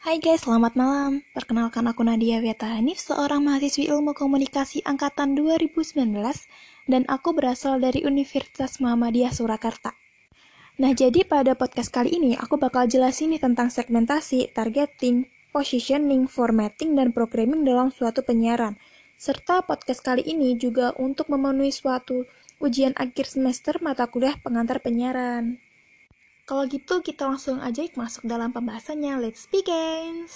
Hai guys, selamat malam. Perkenalkan aku Nadia Weta Hanif, seorang mahasiswi ilmu komunikasi angkatan 2019 dan aku berasal dari Universitas Muhammadiyah Surakarta. Nah, jadi pada podcast kali ini aku bakal jelasin nih tentang segmentasi, targeting, positioning, formatting, dan programming dalam suatu penyiaran. Serta podcast kali ini juga untuk memenuhi suatu ujian akhir semester mata kuliah pengantar penyiaran. Kalau gitu kita langsung aja masuk dalam pembahasannya. Let's begin.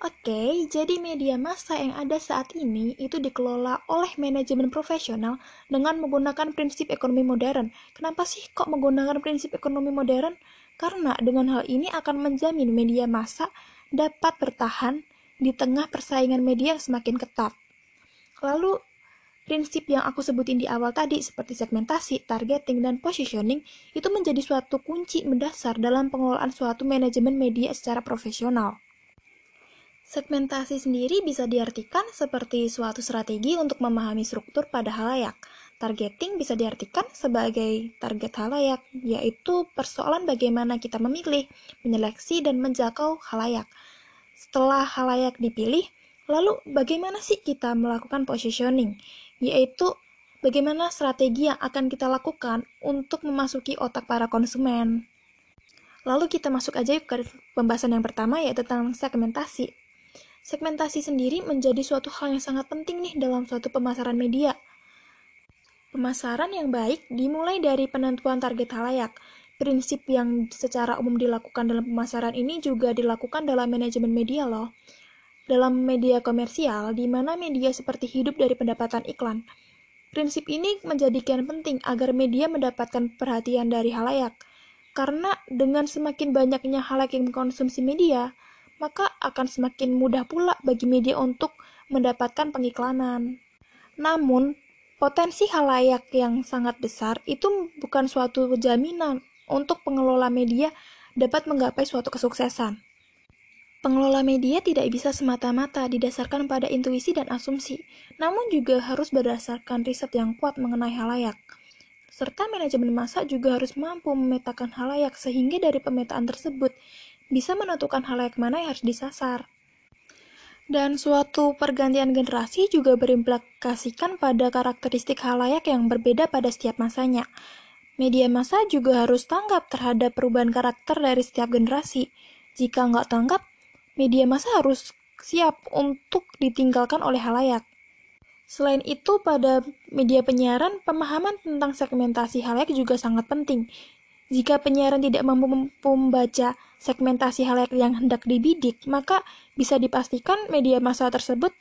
Oke, jadi media massa yang ada saat ini itu dikelola oleh manajemen profesional dengan menggunakan prinsip ekonomi modern. Kenapa sih kok menggunakan prinsip ekonomi modern? Karena dengan hal ini akan menjamin media massa dapat bertahan di tengah persaingan media yang semakin ketat. Lalu, prinsip yang aku sebutin di awal tadi seperti segmentasi, targeting, dan positioning itu menjadi suatu kunci mendasar dalam pengelolaan suatu manajemen media secara profesional. Segmentasi sendiri bisa diartikan seperti suatu strategi untuk memahami struktur pada halayak. Targeting bisa diartikan sebagai target halayak, yaitu persoalan bagaimana kita memilih, menyeleksi, dan menjangkau halayak. Setelah halayak dipilih, lalu bagaimana sih kita melakukan positioning? yaitu bagaimana strategi yang akan kita lakukan untuk memasuki otak para konsumen. Lalu kita masuk aja ke pembahasan yang pertama yaitu tentang segmentasi. Segmentasi sendiri menjadi suatu hal yang sangat penting nih dalam suatu pemasaran media. Pemasaran yang baik dimulai dari penentuan target halayak. Prinsip yang secara umum dilakukan dalam pemasaran ini juga dilakukan dalam manajemen media loh dalam media komersial, di mana media seperti hidup dari pendapatan iklan. Prinsip ini menjadikan penting agar media mendapatkan perhatian dari halayak, karena dengan semakin banyaknya halayak yang mengkonsumsi media, maka akan semakin mudah pula bagi media untuk mendapatkan pengiklanan. Namun, potensi halayak yang sangat besar itu bukan suatu jaminan untuk pengelola media dapat menggapai suatu kesuksesan. Pengelola media tidak bisa semata-mata didasarkan pada intuisi dan asumsi, namun juga harus berdasarkan riset yang kuat mengenai halayak. Serta manajemen masa juga harus mampu memetakan halayak sehingga dari pemetaan tersebut bisa menentukan halayak mana yang harus disasar. Dan suatu pergantian generasi juga berimplikasikan pada karakteristik halayak yang berbeda pada setiap masanya. Media massa juga harus tanggap terhadap perubahan karakter dari setiap generasi. Jika nggak tanggap, media massa harus siap untuk ditinggalkan oleh halayak. Selain itu, pada media penyiaran, pemahaman tentang segmentasi halayak juga sangat penting. Jika penyiaran tidak mampu membaca segmentasi halayak yang hendak dibidik, maka bisa dipastikan media massa tersebut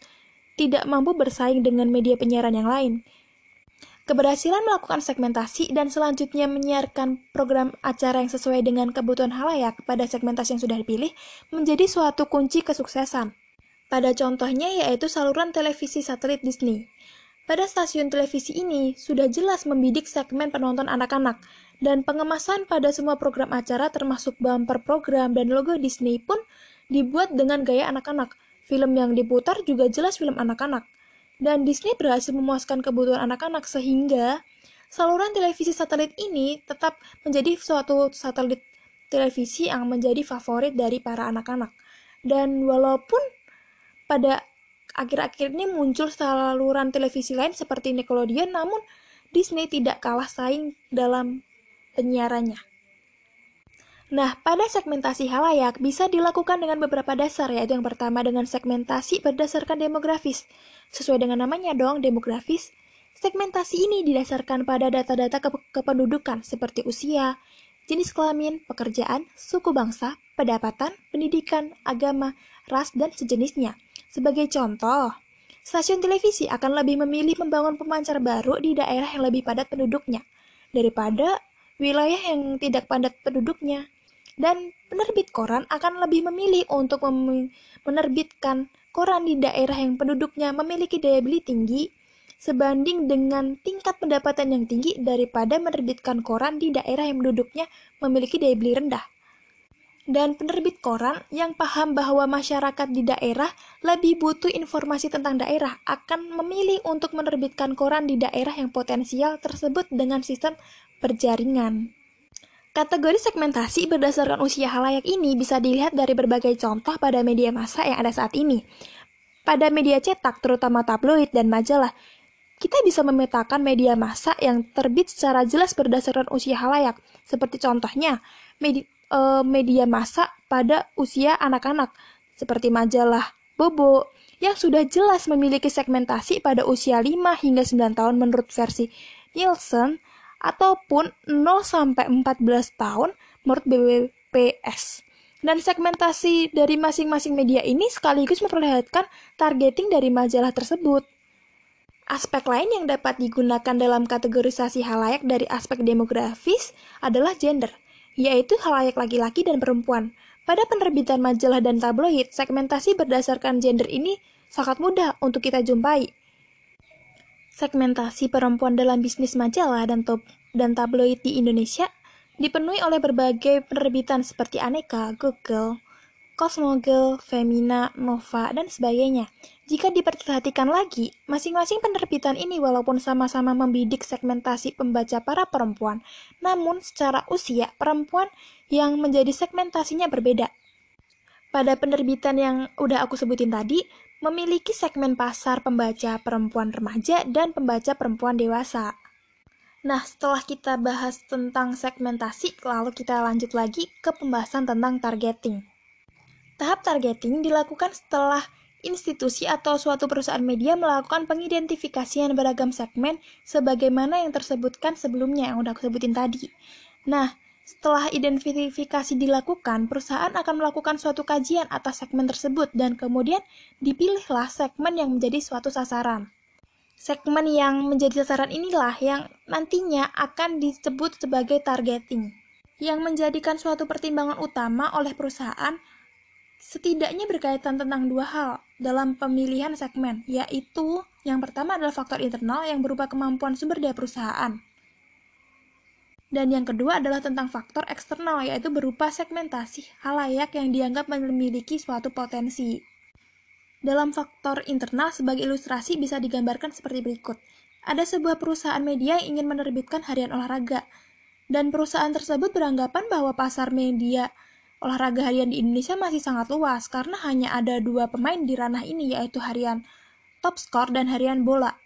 tidak mampu bersaing dengan media penyiaran yang lain. Keberhasilan melakukan segmentasi dan selanjutnya menyiarkan program acara yang sesuai dengan kebutuhan halayak pada segmentasi yang sudah dipilih menjadi suatu kunci kesuksesan. Pada contohnya yaitu saluran televisi satelit Disney. Pada stasiun televisi ini sudah jelas membidik segmen penonton anak-anak, dan pengemasan pada semua program acara termasuk bumper program dan logo Disney pun dibuat dengan gaya anak-anak. Film yang diputar juga jelas film anak-anak. Dan Disney berhasil memuaskan kebutuhan anak-anak sehingga saluran televisi satelit ini tetap menjadi suatu satelit televisi yang menjadi favorit dari para anak-anak. Dan walaupun pada akhir-akhir ini muncul saluran televisi lain seperti Nickelodeon, namun Disney tidak kalah saing dalam penyiarannya. Nah, pada segmentasi halayak bisa dilakukan dengan beberapa dasar, yaitu yang pertama dengan segmentasi berdasarkan demografis. Sesuai dengan namanya dong, demografis. Segmentasi ini didasarkan pada data-data ke kependudukan seperti usia, jenis kelamin, pekerjaan, suku bangsa, pendapatan, pendidikan, agama, ras, dan sejenisnya. Sebagai contoh, stasiun televisi akan lebih memilih membangun pemancar baru di daerah yang lebih padat penduduknya daripada wilayah yang tidak padat penduduknya dan penerbit koran akan lebih memilih untuk menerbitkan koran di daerah yang penduduknya memiliki daya beli tinggi sebanding dengan tingkat pendapatan yang tinggi daripada menerbitkan koran di daerah yang penduduknya memiliki daya beli rendah. Dan penerbit koran yang paham bahwa masyarakat di daerah lebih butuh informasi tentang daerah akan memilih untuk menerbitkan koran di daerah yang potensial tersebut dengan sistem perjaringan. Kategori segmentasi berdasarkan usia halayak ini bisa dilihat dari berbagai contoh pada media massa yang ada saat ini. Pada media cetak, terutama tabloid dan majalah, kita bisa memetakan media massa yang terbit secara jelas berdasarkan usia halayak. Seperti contohnya, media, uh, media massa pada usia anak-anak, seperti majalah Bobo, yang sudah jelas memiliki segmentasi pada usia 5 hingga 9 tahun menurut versi Nielsen, ataupun 0 sampai 14 tahun menurut BPS. Dan segmentasi dari masing-masing media ini sekaligus memperlihatkan targeting dari majalah tersebut. Aspek lain yang dapat digunakan dalam kategorisasi halayak dari aspek demografis adalah gender, yaitu halayak laki-laki dan perempuan. Pada penerbitan majalah dan tabloid, segmentasi berdasarkan gender ini sangat mudah untuk kita jumpai. Segmentasi perempuan dalam bisnis majalah dan, dan tabloid di Indonesia dipenuhi oleh berbagai penerbitan seperti Aneka, Google, Cosmogirl, Femina, Nova, dan sebagainya. Jika diperhatikan lagi, masing-masing penerbitan ini walaupun sama-sama membidik segmentasi pembaca para perempuan, namun secara usia perempuan yang menjadi segmentasinya berbeda. Pada penerbitan yang udah aku sebutin tadi, memiliki segmen pasar pembaca perempuan remaja dan pembaca perempuan dewasa. Nah, setelah kita bahas tentang segmentasi, lalu kita lanjut lagi ke pembahasan tentang targeting. Tahap targeting dilakukan setelah institusi atau suatu perusahaan media melakukan pengidentifikasian beragam segmen sebagaimana yang tersebutkan sebelumnya yang udah aku sebutin tadi. Nah, setelah identifikasi dilakukan, perusahaan akan melakukan suatu kajian atas segmen tersebut dan kemudian dipilihlah segmen yang menjadi suatu sasaran. Segmen yang menjadi sasaran inilah yang nantinya akan disebut sebagai targeting, yang menjadikan suatu pertimbangan utama oleh perusahaan setidaknya berkaitan tentang dua hal dalam pemilihan segmen, yaitu yang pertama adalah faktor internal yang berupa kemampuan sumber daya perusahaan, dan yang kedua adalah tentang faktor eksternal, yaitu berupa segmentasi halayak yang dianggap memiliki suatu potensi. Dalam faktor internal, sebagai ilustrasi bisa digambarkan seperti berikut. Ada sebuah perusahaan media yang ingin menerbitkan harian olahraga, dan perusahaan tersebut beranggapan bahwa pasar media olahraga harian di Indonesia masih sangat luas karena hanya ada dua pemain di ranah ini yaitu harian top score dan harian bola.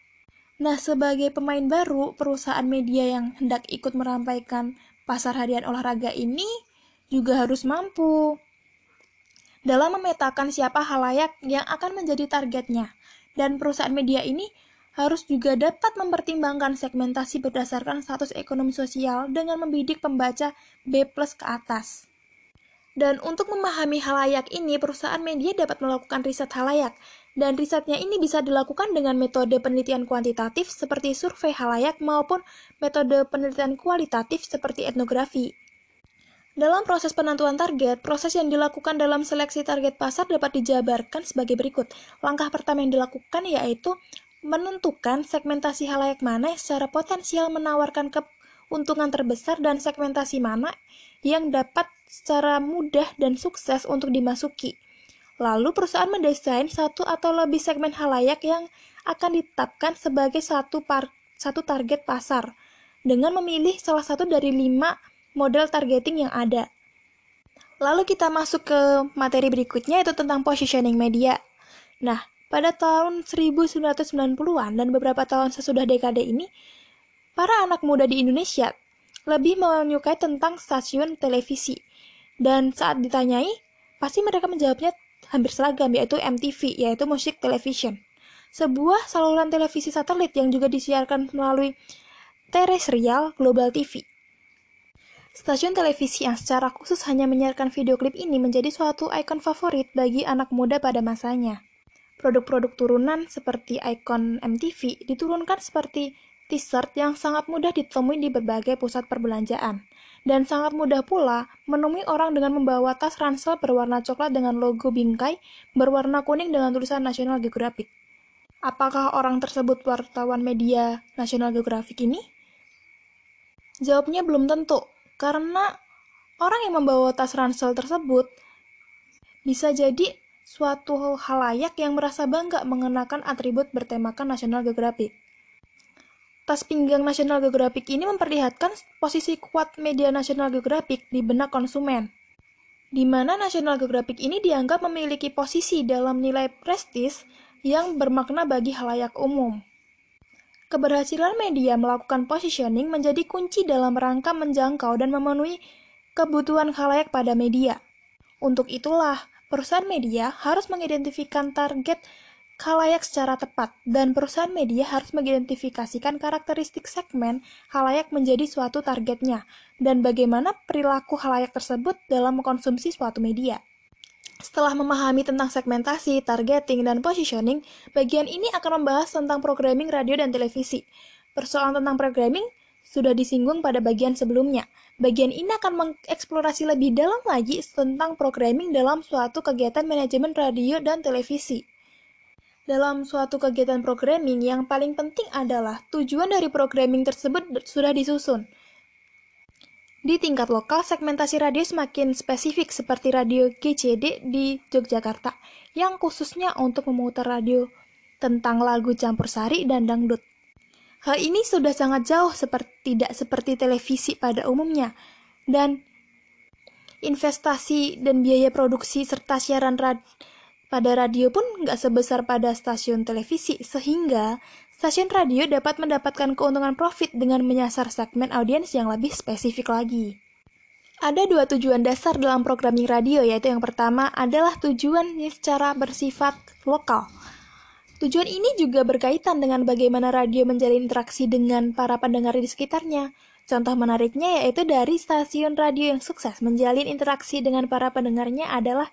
Nah, sebagai pemain baru, perusahaan media yang hendak ikut merampaikan pasar harian olahraga ini juga harus mampu dalam memetakan siapa halayak yang akan menjadi targetnya. Dan perusahaan media ini harus juga dapat mempertimbangkan segmentasi berdasarkan status ekonomi sosial dengan membidik pembaca B plus ke atas. Dan untuk memahami halayak ini, perusahaan media dapat melakukan riset halayak dan risetnya ini bisa dilakukan dengan metode penelitian kuantitatif seperti survei halayak maupun metode penelitian kualitatif seperti etnografi. Dalam proses penentuan target, proses yang dilakukan dalam seleksi target pasar dapat dijabarkan sebagai berikut. Langkah pertama yang dilakukan yaitu menentukan segmentasi halayak mana yang secara potensial menawarkan keuntungan terbesar dan segmentasi mana yang dapat secara mudah dan sukses untuk dimasuki. Lalu perusahaan mendesain satu atau lebih segmen halayak yang akan ditetapkan sebagai satu, par satu target pasar dengan memilih salah satu dari lima model targeting yang ada. Lalu kita masuk ke materi berikutnya yaitu tentang positioning media. Nah, pada tahun 1990-an dan beberapa tahun sesudah dekade ini, para anak muda di Indonesia lebih menyukai tentang stasiun televisi. Dan saat ditanyai, pasti mereka menjawabnya hampir seragam yaitu MTV yaitu Music Television. Sebuah saluran televisi satelit yang juga disiarkan melalui terestrial Global TV. Stasiun televisi yang secara khusus hanya menyiarkan video klip ini menjadi suatu ikon favorit bagi anak muda pada masanya. Produk-produk turunan seperti ikon MTV diturunkan seperti t-shirt yang sangat mudah ditemui di berbagai pusat perbelanjaan. Dan sangat mudah pula menemui orang dengan membawa tas ransel berwarna coklat dengan logo bingkai berwarna kuning dengan tulisan National Geographic. Apakah orang tersebut wartawan media National Geographic ini? Jawabnya belum tentu, karena orang yang membawa tas ransel tersebut bisa jadi suatu halayak yang merasa bangga mengenakan atribut bertemakan National Geographic. Tas pinggang National Geographic ini memperlihatkan posisi kuat media National Geographic di benak konsumen, di mana National Geographic ini dianggap memiliki posisi dalam nilai prestis yang bermakna bagi halayak umum. Keberhasilan media melakukan positioning menjadi kunci dalam rangka menjangkau dan memenuhi kebutuhan halayak pada media. Untuk itulah, perusahaan media harus mengidentifikasi target halayak secara tepat, dan perusahaan media harus mengidentifikasikan karakteristik segmen halayak menjadi suatu targetnya, dan bagaimana perilaku halayak tersebut dalam mengkonsumsi suatu media. Setelah memahami tentang segmentasi, targeting, dan positioning, bagian ini akan membahas tentang programming radio dan televisi. Persoalan tentang programming sudah disinggung pada bagian sebelumnya. Bagian ini akan mengeksplorasi lebih dalam lagi tentang programming dalam suatu kegiatan manajemen radio dan televisi. Dalam suatu kegiatan programming, yang paling penting adalah tujuan dari programming tersebut sudah disusun. Di tingkat lokal, segmentasi radio semakin spesifik seperti radio GCD di Yogyakarta, yang khususnya untuk memutar radio tentang lagu campur sari dan dangdut. Hal ini sudah sangat jauh seperti tidak seperti televisi pada umumnya, dan investasi dan biaya produksi serta siaran radio pada radio pun nggak sebesar pada stasiun televisi, sehingga stasiun radio dapat mendapatkan keuntungan profit dengan menyasar segmen audiens yang lebih spesifik lagi. Ada dua tujuan dasar dalam programming radio, yaitu yang pertama adalah tujuan secara bersifat lokal. Tujuan ini juga berkaitan dengan bagaimana radio menjalin interaksi dengan para pendengar di sekitarnya. Contoh menariknya yaitu dari stasiun radio yang sukses menjalin interaksi dengan para pendengarnya adalah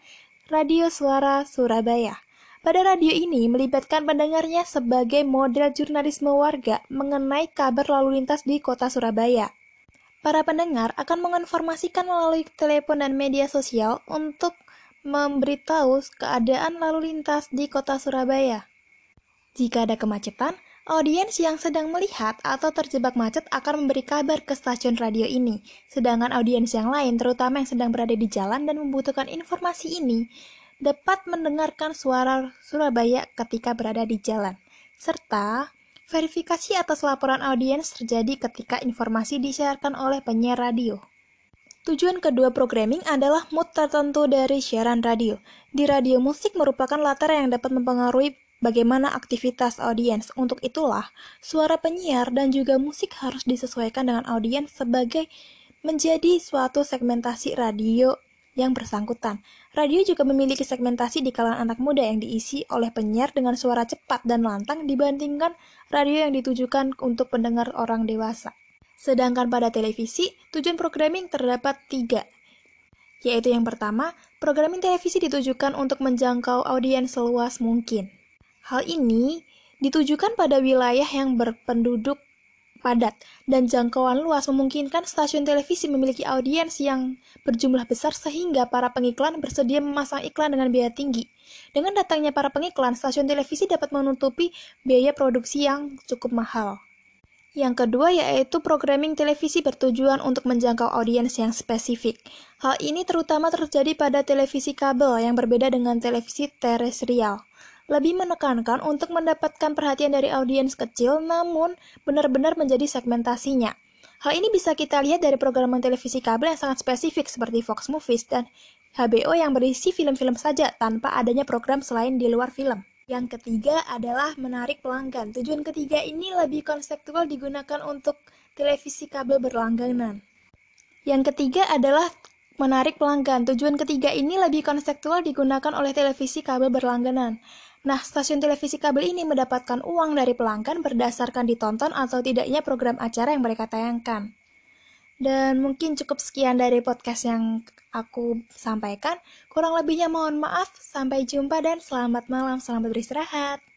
Radio Suara Surabaya. Pada radio ini melibatkan pendengarnya sebagai model jurnalisme warga mengenai kabar lalu lintas di kota Surabaya. Para pendengar akan menginformasikan melalui telepon dan media sosial untuk memberitahu keadaan lalu lintas di kota Surabaya. Jika ada kemacetan, Audiens yang sedang melihat atau terjebak macet akan memberi kabar ke stasiun radio ini, sedangkan audiens yang lain, terutama yang sedang berada di jalan dan membutuhkan informasi ini, dapat mendengarkan suara Surabaya ketika berada di jalan. Serta, verifikasi atas laporan audiens terjadi ketika informasi disiarkan oleh penyiar radio. Tujuan kedua programming adalah mood tertentu dari siaran radio. Di radio musik merupakan latar yang dapat mempengaruhi bagaimana aktivitas audiens. Untuk itulah, suara penyiar dan juga musik harus disesuaikan dengan audiens sebagai menjadi suatu segmentasi radio yang bersangkutan. Radio juga memiliki segmentasi di kalangan anak muda yang diisi oleh penyiar dengan suara cepat dan lantang dibandingkan radio yang ditujukan untuk pendengar orang dewasa. Sedangkan pada televisi, tujuan programming terdapat tiga, yaitu yang pertama, programming televisi ditujukan untuk menjangkau audiens seluas mungkin. Hal ini ditujukan pada wilayah yang berpenduduk padat dan jangkauan luas memungkinkan stasiun televisi memiliki audiens yang berjumlah besar sehingga para pengiklan bersedia memasang iklan dengan biaya tinggi. Dengan datangnya para pengiklan, stasiun televisi dapat menutupi biaya produksi yang cukup mahal. Yang kedua yaitu programming televisi bertujuan untuk menjangkau audiens yang spesifik. Hal ini terutama terjadi pada televisi kabel yang berbeda dengan televisi terestrial lebih menekankan untuk mendapatkan perhatian dari audiens kecil, namun benar-benar menjadi segmentasinya. Hal ini bisa kita lihat dari program televisi kabel yang sangat spesifik seperti Fox Movies dan HBO yang berisi film-film saja tanpa adanya program selain di luar film. Yang ketiga adalah menarik pelanggan. Tujuan ketiga ini lebih konseptual digunakan untuk televisi kabel berlangganan. Yang ketiga adalah menarik pelanggan. Tujuan ketiga ini lebih konseptual digunakan oleh televisi kabel berlangganan. Nah, stasiun televisi kabel ini mendapatkan uang dari pelanggan berdasarkan ditonton atau tidaknya program acara yang mereka tayangkan. Dan mungkin cukup sekian dari podcast yang aku sampaikan. Kurang lebihnya mohon maaf. Sampai jumpa dan selamat malam. Selamat beristirahat.